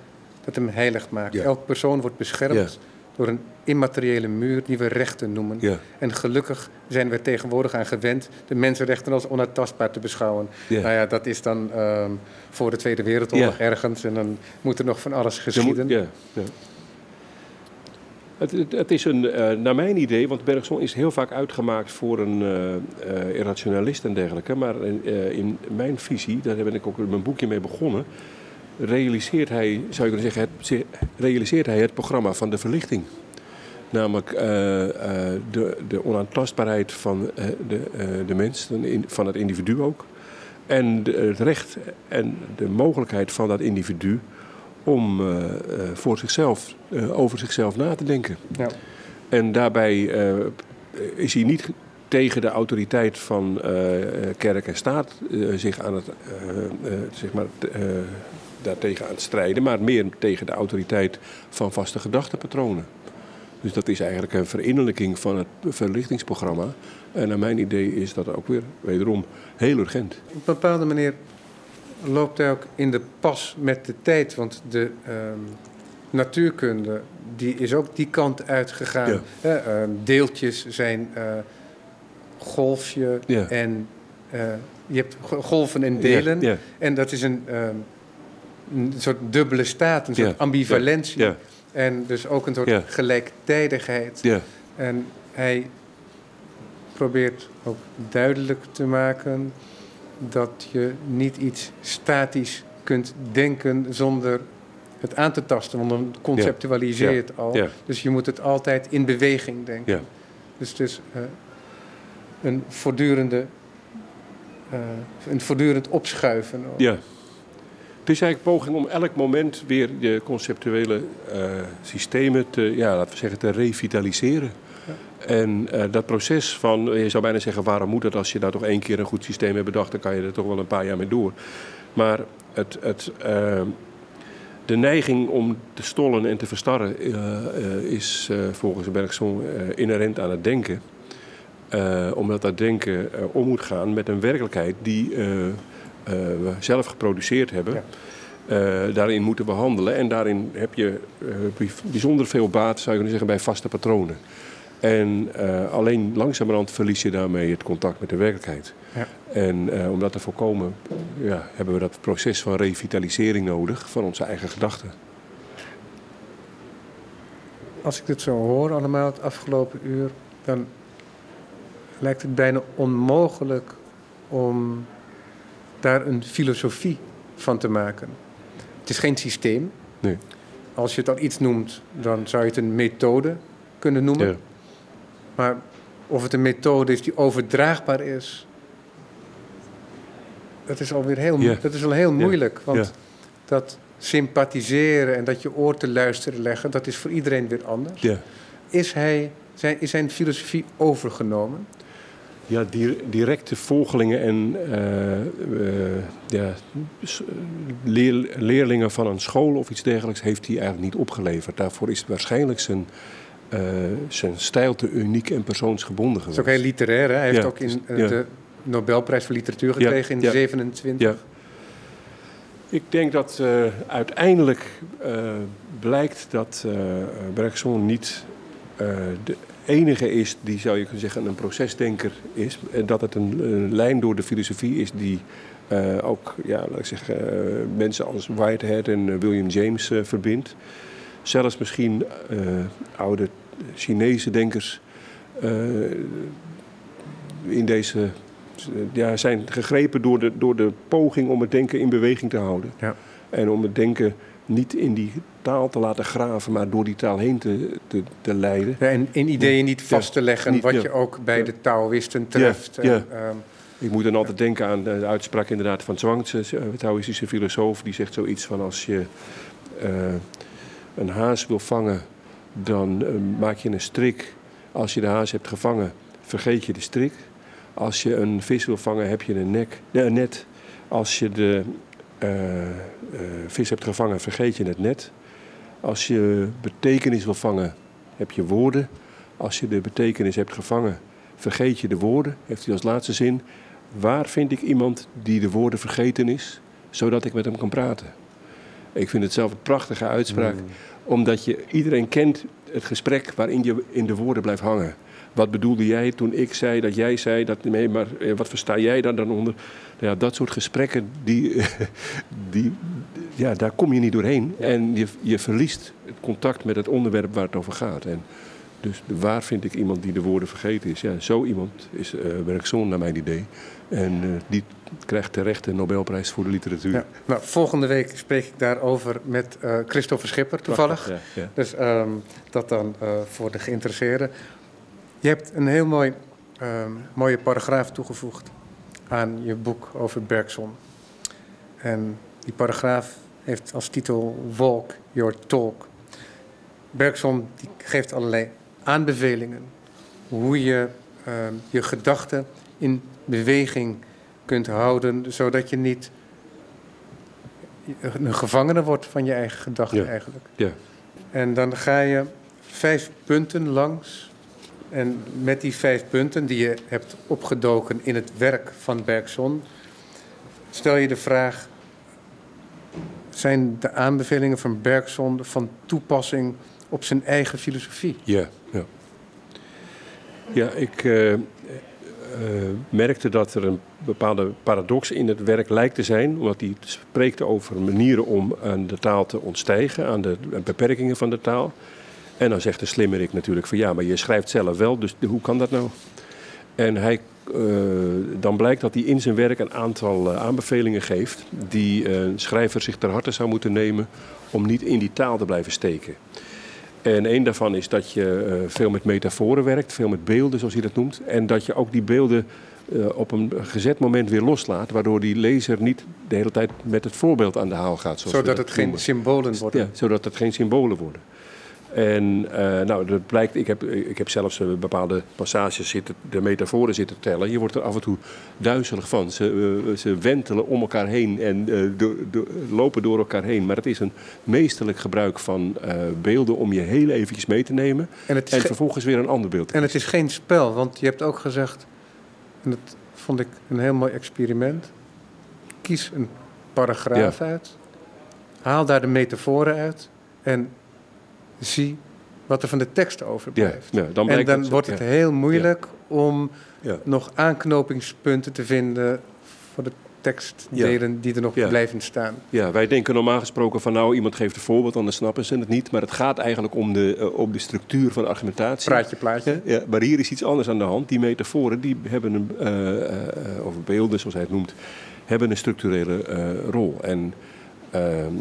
dat hem heilig maakt. Ja. Elk persoon wordt beschermd Ja. door een immateriële muur die we rechten noemen. Ja. En gelukkig zijn we tegenwoordig aan gewend de mensenrechten als onaantastbaar te beschouwen. Ja. Nou ja, dat is dan ehm, voor de Tweede Wereldoorlog Ja. ergens en dan moet er nog van alles geschieden. ja, ja. Het, het, het is een, eh, naar mijn idee, want Bergson is heel vaak uitgemaakt voor een eh, eh, irrationalist en dergelijke. Maar in, eh, in mijn visie, daar ben ik ook in mijn boekje mee begonnen, realiseert hij, zou je kunnen zeggen, het, realiseert hij het programma van de verlichting. Namelijk eh, eh, de, de onaantastbaarheid van eh, de, de mens, van het individu ook. En de, het recht en de mogelijkheid van dat individu om voor zichzelf, over zichzelf na te denken. Ja. En daarbij is hij niet tegen de autoriteit van kerk en staat zich aan het, zeg maar, daartegen aan het strijden, maar meer tegen de autoriteit van vaste gedachtepatronen. Dus dat is eigenlijk een verinnerlijking van het verlichtingsprogramma. En naar mijn idee is dat ook weer wederom heel urgent. Op een bepaalde manier loopt hij ook in de pas met de tijd. Want de ehm, natuurkunde die is ook die kant uitgegaan. Ja. Ehm, deeltjes zijn uh, golfje en uh, je hebt golven en delen. Ja. En dat is een, um, een soort dubbele staat, een soort ambivalentie. En dus ook een soort gelijktijdigheid. En hij probeert ook duidelijk te maken dat je niet iets statisch kunt denken zonder het aan te tasten, want dan conceptualiseer je het al. Dus je moet het altijd in beweging denken. Dus het is uh, een voortdurende, uh, een voortdurend opschuiven. Ja. Het is eigenlijk poging om elk moment weer je conceptuele uh, systemen te, ja, laten we zeggen, te revitaliseren. Ja. En uh, dat proces van, je zou bijna zeggen, waarom moet dat als je daar toch één keer een goed systeem hebt bedacht, dan kan je er toch wel een paar jaar mee door. Maar het, het, uh, de neiging om te stollen en te verstarren is volgens Bergson inherent aan het denken. omdat dat denken om moet gaan met een werkelijkheid die eh, we zelf geproduceerd hebben. Uh, daarin moeten behandelen. En daarin heb je uh, bijzonder veel baat, zou je kunnen zeggen, bij vaste patronen. En uh, alleen langzamerhand verlies je daarmee het contact met de werkelijkheid. Ja. En om dat te voorkomen, ja, hebben we dat proces van revitalisering nodig van onze eigen gedachten. Als ik dit zo hoor allemaal het afgelopen uur, dan lijkt het bijna onmogelijk om daar een filosofie van te maken. Het is geen systeem. Nee. Als je het al iets noemt, dan zou je het een methode kunnen noemen. Ja. Maar of het een methode is die overdraagbaar is, dat is alweer heel, ja. dat is al heel moeilijk. Want dat sympathiseren en dat je oor te luisteren leggen, dat is voor iedereen weer anders. Is, hij, zijn, is zijn filosofie overgenomen? Ja, directe volgelingen en uh, uh, ja, leer, leerlingen van een school of iets dergelijks heeft hij eigenlijk niet opgeleverd. Daarvoor is waarschijnlijk zijn, uh, zijn stijl te uniek en persoonsgebonden geweest. Het is ook heel literair. Hè? Hij heeft ook in de Nobelprijs voor literatuur gekregen in 1927. Ik denk dat uiteindelijk blijkt dat Bergson niet de, enige is die, zou je kunnen zeggen, een procesdenker is. En dat het een, lijn door de filosofie is die uh, ook, ja, laat ik zeggen, uh, mensen als Whitehead en uh, William James verbindt. Zelfs misschien oude Chinese denkers in deze, ja, zijn gegrepen door de, door de poging om het denken in beweging te houden. Ja. En om het denken niet in die taal te laten graven, maar door die taal heen te, te, te leiden. Ja, en in ideeën niet vast te leggen, wat je ook bij de Taoïsten treft. Ehm, ik moet dan altijd denken aan de uitspraak inderdaad van de eh, Taoïstische filosoof, die zegt zoiets van als je uh, een haas wil vangen, dan uh, maak je een strik. Als je de haas hebt gevangen, vergeet je de strik. Als je een vis wil vangen, heb je een, nek, een net. Als je de uh, vis hebt gevangen, vergeet je het net. Als je betekenis wil vangen, heb je woorden. Als je de betekenis hebt gevangen, vergeet je de woorden. Heeft hij als laatste zin. Waar vind ik iemand die de woorden vergeten is, zodat ik met hem kan praten? Ik vind het zelf een prachtige uitspraak, mm. omdat je iedereen kent het gesprek waarin je in de woorden blijft hangen. Wat bedoelde jij toen ik zei dat jij zei dat. Nee, maar eh, wat versta jij daar dan onder? Nou ja, dat soort gesprekken, die, die, ja, daar kom je niet doorheen. En je, je verliest het contact met het onderwerp waar het over gaat. En Dus waar vind ik iemand die de woorden vergeten is? Ja, zo iemand is uh, Bergson naar mijn idee. En uh, die krijgt terecht de Nobelprijs voor de literatuur. Ja. Nou, volgende week spreek ik daarover met uh, Christopher Schipper toevallig. Ja, ja. Dus um, dat dan voor de geïnteresseerden. Je hebt een heel mooi, um, mooie paragraaf toegevoegd aan je boek over Bergson. En die paragraaf heeft als titel Walk Your Talk. Bergson die geeft allerlei aanbevelingen hoe je uh, je gedachten in beweging kunt houden, zodat je niet een gevangene wordt van je eigen gedachten ja. eigenlijk. Ja. En dan ga je vijf punten langs. En met die vijf punten die je hebt opgedoken in het werk van Bergson, stel je de vraag: zijn de aanbevelingen van Bergson van toepassing op zijn eigen filosofie? Ja, ja. Ja, ik uh, uh, merkte dat er een bepaalde paradox in het werk lijkt te zijn, omdat hij spreekt over manieren om aan de taal te ontstijgen, aan de beperkingen van de taal. En dan zegt de slimmerik natuurlijk van ja, maar je schrijft zelf wel, dus hoe kan dat nou? En hij, uh, dan blijkt dat hij in zijn werk een aantal aanbevelingen geeft die een schrijver zich ter harte zou moeten nemen om niet in die taal te blijven steken. En een daarvan is dat je veel met metaforen werkt, veel met beelden, zoals hij dat noemt. En dat je ook die beelden op een gezet moment weer loslaat, waardoor die lezer niet de hele tijd met het voorbeeld aan de haal gaat. Zodat het geen symbolen worden. Ja, zodat het geen symbolen worden. En uh, nou, dat blijkt, ik heb, ik heb zelfs uh, bepaalde passages zitten, de metaforen zitten tellen. Je wordt er af en toe duizelig van. Ze, uh, ze wentelen om elkaar heen en do, do, lopen door elkaar heen. Maar het is een meesterlijk gebruik van beelden om je heel eventjes mee te nemen. En, en vervolgens weer een ander beeld En het is geen spel, want je hebt ook gezegd, en dat vond ik een heel mooi experiment. Kies een paragraaf ja. uit, haal daar de metaforen uit en zie wat er van de tekst overblijft. Ja, ja, dan en dan het, wordt het heel moeilijk om nog aanknopingspunten te vinden voor de tekstdelen die er nog blijven staan. Ja, wij denken normaal gesproken van nou, iemand geeft een voorbeeld, anders snappen ze het niet. Maar het gaat eigenlijk om de, uh, om de structuur van de argumentatie. Praatje, plaatje. Ja, maar hier is iets anders aan de hand. Die metaforen, die hebben een, uh, uh, of beelden zoals hij het noemt, hebben een structurele rol. En ehm,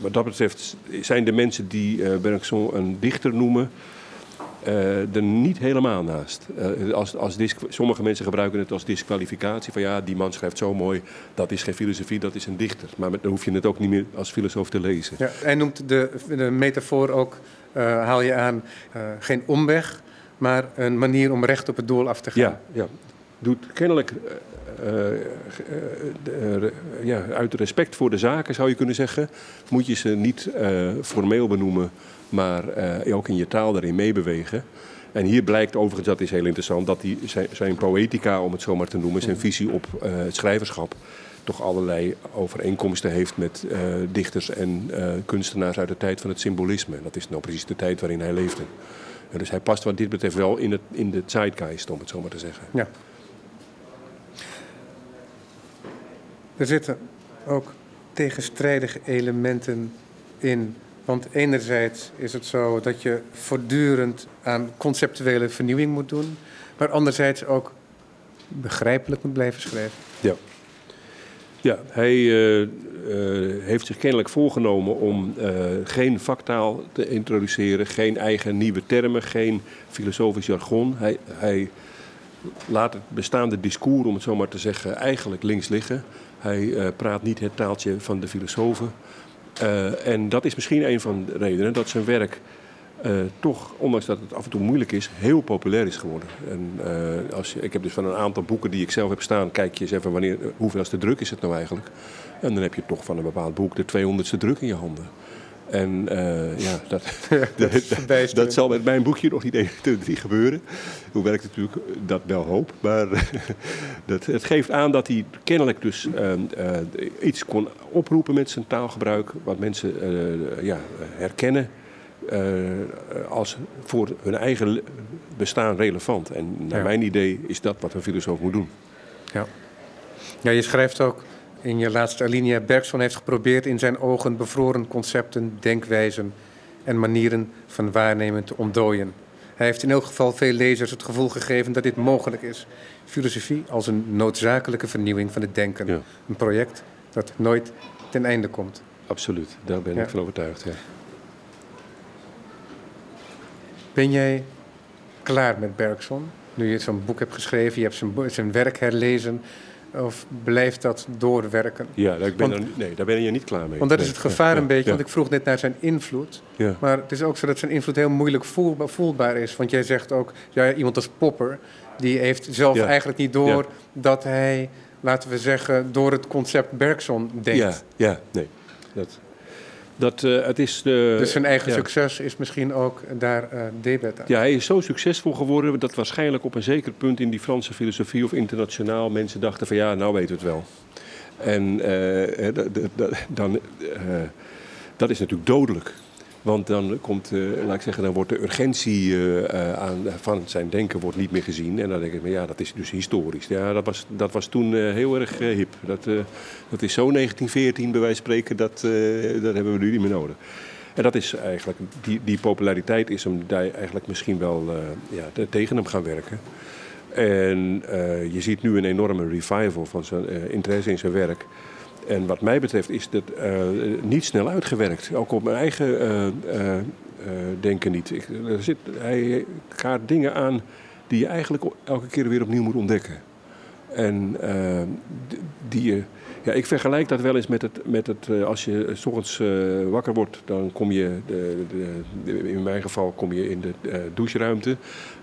wat dat betreft zijn de mensen die uh, Bergson een dichter noemen. Uh, er niet helemaal naast. Uh, als, als sommige mensen gebruiken het als disqualificatie van ja, die man schrijft zo mooi, dat is geen filosofie, dat is een dichter. Maar dan hoef je het ook niet meer als filosoof te lezen. Ja, hij noemt de, de metafoor ook, uh, haal je aan, geen omweg, maar een manier om recht op het doel af te gaan. Ja, ja. Doet kennelijk uh, uh, ja, uit respect voor de zaken zou je kunnen zeggen, moet je ze niet formeel benoemen, maar ook in je taal erin meebewegen. En hier blijkt overigens, dat is heel interessant, dat die, zijn, zijn poëtica, om het zo maar te noemen, zijn visie op het schrijverschap, toch allerlei overeenkomsten heeft met dichters en kunstenaars uit de tijd van het symbolisme. Dat is nou precies de tijd waarin hij leefde. dus hij past wat dit betreft wel in, het, in de zeitgeist, om het zo maar te zeggen. Ja. Er zitten ook tegenstrijdige elementen in. Want enerzijds is het zo dat je voortdurend aan conceptuele vernieuwing moet doen, maar anderzijds ook begrijpelijk moet blijven schrijven. Ja. Ja, hij uh, uh, heeft zich kennelijk voorgenomen om uh, geen vaktaal te introduceren, geen eigen nieuwe termen, geen filosofisch jargon. Hij, hij laat het bestaande discours, om het zo maar te zeggen, eigenlijk links liggen. Hij uh, praat niet het taaltje van de filosofen. Uh, en dat is misschien een van de redenen dat zijn werk uh, toch, ondanks dat het af en toe moeilijk is, heel populair is geworden. En, als je, ik heb dus van een aantal boeken die ik zelf heb staan, kijk je eens even wanneer, hoeveelste druk is het nou eigenlijk. En dan heb je toch van een bepaald boek de 200ste druk in je handen. En uh, ja, dat, dat, dat, zal met mijn boekje nog niet 1, 2, 3 gebeuren. Hoewel ik natuurlijk dat wel hoop. Maar dat, het geeft aan dat hij kennelijk dus uh, uh, iets kon oproepen met zijn taalgebruik. Wat mensen ja, herkennen als voor hun eigen bestaan relevant. En naar ja. mijn idee is dat wat een filosoof moet doen. Ja, ja je schrijft ook in je laatste alinea, Bergson heeft geprobeerd in zijn ogen bevroren concepten, denkwijzen en manieren van waarnemen te ontdooien. Hij heeft in elk geval veel lezers het gevoel gegeven dat dit mogelijk is. Filosofie als een noodzakelijke vernieuwing van het denken. Ja. Een project dat nooit ten einde komt. Absoluut, daar ben Ja. ik van overtuigd. Ja. Ben jij klaar met Bergson? Nu je zo'n boek hebt geschreven, je hebt zijn, zijn werk herlezen. Of blijft dat doorwerken? Ja, daar ben, Want- er, nee, daar ben je niet klaar mee. Want dat Nee. is het gevaar Ja, een beetje. ja, Want ik vroeg net naar zijn invloed. ja. Maar het is ook zo dat zijn invloed heel moeilijk voelbaar, voelbaar is. Want jij zegt ook, ja, iemand als Popper, die heeft zelf eigenlijk niet door dat hij, laten we zeggen, door het concept Bergson denkt. Ja, ja, nee. Dat, dat, eh, het is de, Dus zijn eigen ja. succes is misschien ook daar eh debet aan. Ja, hij is zo succesvol geworden dat waarschijnlijk op een zeker punt in die Franse filosofie of internationaal mensen dachten van ja, nou weten we het wel. En eh, dan, dat is natuurlijk dodelijk. Want dan komt, eh, laat ik zeggen, dan wordt de urgentie eh, eh, aan, van zijn denken wordt niet meer gezien. En dan denk ik, maar ja, dat is dus historisch. Ja, dat was, dat was toen heel erg hip. Dat, dat is zo 1914 bij wijze van spreken, dat, dat hebben we nu niet meer nodig. En dat is eigenlijk, die, die populariteit is hem daar eigenlijk misschien wel ja, te- tegen hem gaan werken. En je ziet nu een enorme revival van zijn interesse in zijn werk. En wat mij betreft is dat eh, niet snel uitgewerkt. Ook op mijn eigen eh, eh, denken niet. Ik, er zit, hij kaart dingen aan die je eigenlijk elke keer weer opnieuw moet ontdekken. En die je. Ja, ik vergelijk dat wel eens met het, met het als je s ochtends wakker wordt, dan kom je, de, de, in mijn geval kom je in de eh, doucheruimte.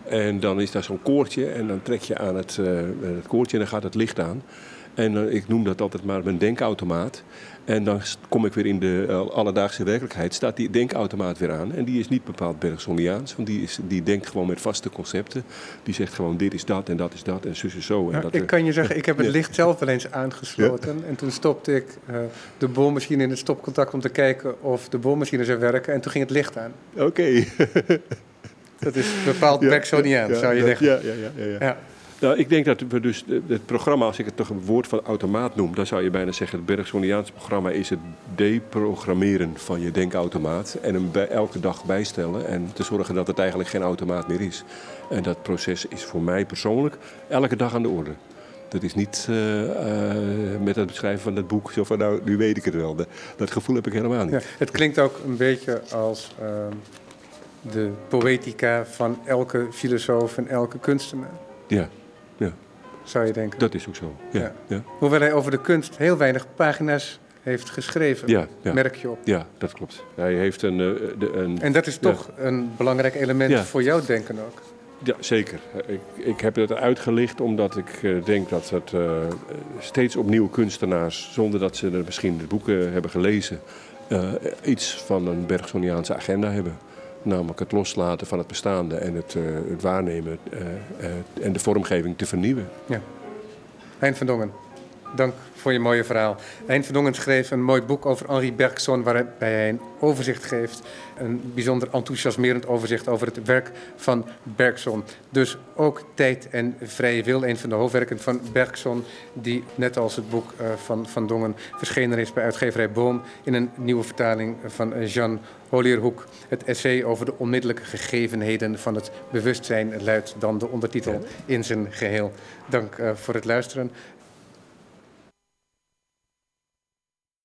En dan is daar zo'n koordje en dan trek je aan het, het koordje en dan gaat het licht aan. En eh, ik noem dat altijd maar mijn denkautomaat. En dan kom ik weer in de eh, alledaagse werkelijkheid, staat die denkautomaat weer aan. En die is niet bepaald Bergsoniaans, want die, is, die denkt gewoon met vaste concepten. Die zegt gewoon dit is dat en dat is dat en zus is zo. En Ja, dat, ik eh, kan je zeggen, ik heb het Ja. licht zelf wel eens aangesloten. En toen stopte ik de boormachine in het stopcontact om te kijken of de boormachine zou werken. En toen ging het licht aan. Oké. Dat is bepaald Ja, Bergsoniaans, zou je zeggen. Ja, ja, ja. Ja. Nou, ik denk dat we dus het programma, als ik het toch een woord van automaat noem, dan zou je bijna zeggen: het Bergsoniaans programma is het deprogrammeren van je denkautomaat. En hem bij, elke dag bijstellen en te zorgen dat het eigenlijk geen automaat meer is. En dat proces is voor mij persoonlijk elke dag aan de orde. Dat is niet eh, eh, met het beschrijven van het boek, zo van nou, nu weet ik het wel. Dat, dat gevoel heb ik helemaal niet. Ja, het klinkt ook een beetje als ehm, de poëtica van elke filosoof en elke kunstenaar, Ja, zou je denken. dat is ook zo. Ja, Ja. ja. Hoewel hij over de kunst heel weinig pagina's heeft geschreven, ja, ja, merk je op. ja, dat klopt. Hij heeft een, eh, de, een En dat is Ja. toch een belangrijk element Ja. voor jouw denken ook. Ja, zeker. Ik, ik heb het uitgelicht omdat ik eh, denk dat het eh, steeds opnieuw kunstenaars, zonder dat ze er misschien de boeken hebben gelezen, eh, iets van een Bergsoniaanse agenda hebben. Namelijk het loslaten van het bestaande en het, eh, het waarnemen eh, eh, en de vormgeving te vernieuwen. Hein van Dongen, dank voor je mooie verhaal. Hein van Dongen schreef een mooi boek over Henri Bergson, waarbij hij een overzicht geeft. Een bijzonder enthousiasmerend overzicht over het werk van Bergson. Dus ook Tijd en Vrije Wil, een van de hoofdwerken van Bergson, die net als het boek van Van Dongen verschenen is bij uitgeverij Boom in een nieuwe vertaling van Jean Holierhoek. Het essay over de onmiddellijke gegevenheden van het bewustzijn luidt dan de ondertitel in zijn geheel. Dank eh, voor het luisteren.